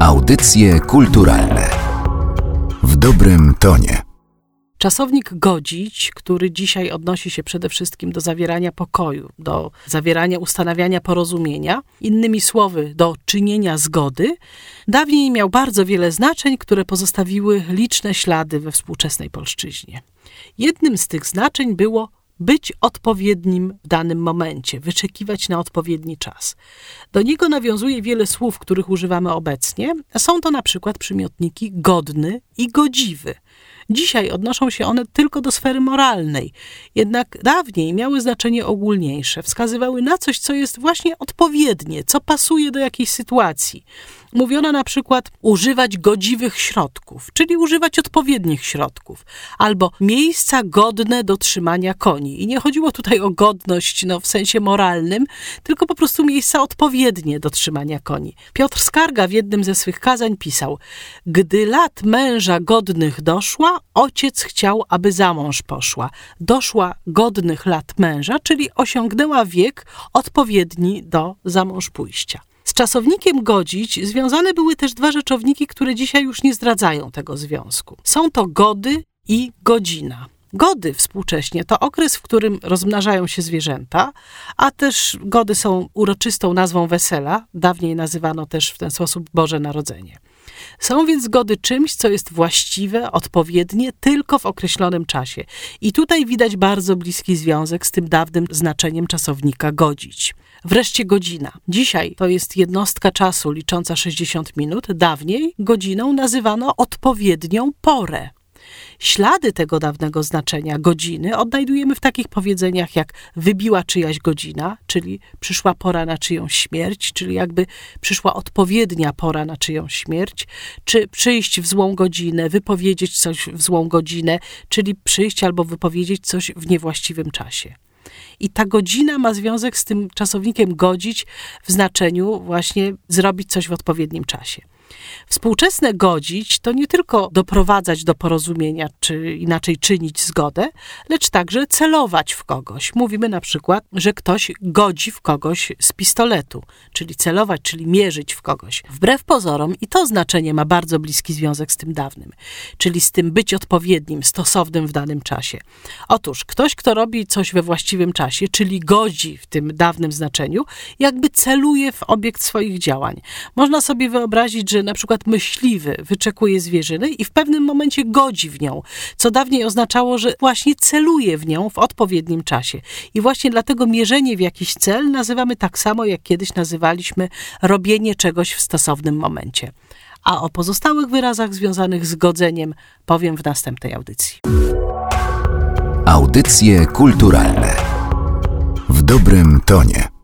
Audycje kulturalne w dobrym tonie. Czasownik godzić, który dzisiaj odnosi się przede wszystkim do zawierania pokoju, do zawierania, ustanawiania porozumienia, innymi słowy, do czynienia zgody, dawniej miał bardzo wiele znaczeń, które pozostawiły liczne ślady we współczesnej polszczyźnie. Jednym z tych znaczeń było być odpowiednim w danym momencie, wyczekiwać na odpowiedni czas. Do niego nawiązuje wiele słów, których używamy obecnie. Są to na przykład przymiotniki godny i godziwy. Dzisiaj odnoszą się one tylko do sfery moralnej, jednak dawniej miały znaczenie ogólniejsze, wskazywały na coś, co jest właśnie odpowiednie, co pasuje do jakiejś sytuacji. Mówiono na przykład używać godziwych środków, czyli używać odpowiednich środków, albo miejsca godne do trzymania koni. I nie chodziło tutaj o godność no, w sensie moralnym, tylko po prostu miejsca odpowiednie do trzymania koni. Piotr Skarga w jednym ze swych kazań pisał: Gdy lat męża godnych doszła, ojciec chciał, aby za mąż poszła. Doszła godnych lat męża, czyli osiągnęła wiek odpowiedni do zamąż pójścia. Czasownikiem godzić związane były też dwa rzeczowniki, które dzisiaj już nie zdradzają tego związku. Są to gody i godzina. Gody współcześnie to okres, w którym rozmnażają się zwierzęta, a też gody są uroczystą nazwą wesela. Dawniej nazywano też w ten sposób Boże Narodzenie. Są więc zgody czymś, co jest właściwe, odpowiednie tylko w określonym czasie. I tutaj widać bardzo bliski związek z tym dawnym znaczeniem czasownika godzić. Wreszcie godzina. Dzisiaj to jest jednostka czasu licząca 60 minut, dawniej godziną nazywano odpowiednią porę. Ślady tego dawnego znaczenia godziny odnajdujemy w takich powiedzeniach jak wybiła czyjaś godzina, czyli przyszła pora na czyjąś śmierć, czyli jakby przyszła odpowiednia pora na czyjąś śmierć, czy przyjść w złą godzinę, wypowiedzieć coś w złą godzinę, czyli przyjść albo wypowiedzieć coś w niewłaściwym czasie. I ta godzina ma związek z tym czasownikiem godzić w znaczeniu właśnie zrobić coś w odpowiednim czasie. Współczesne godzić to nie tylko doprowadzać do porozumienia, czy inaczej czynić zgodę, lecz także celować w kogoś. Mówimy na przykład, że ktoś godzi w kogoś z pistoletu, czyli celować, czyli mierzyć w kogoś. Wbrew pozorom i to znaczenie ma bardzo bliski związek z tym dawnym, czyli z tym być odpowiednim, stosownym w danym czasie. Otóż ktoś, kto robi coś we właściwym czasie, czyli godzi w tym dawnym znaczeniu, jakby celuje w obiekt swoich działań. Można sobie wyobrazić, że na przykład myśliwy wyczekuje zwierzyny i w pewnym momencie godzi w nią, co dawniej oznaczało, że właśnie celuje w nią w odpowiednim czasie. I właśnie dlatego mierzenie w jakiś cel nazywamy tak samo, jak kiedyś nazywaliśmy robienie czegoś w stosownym momencie. A o pozostałych wyrazach związanych z godzeniem powiem w następnej audycji. Audycje kulturalne w dobrym tonie.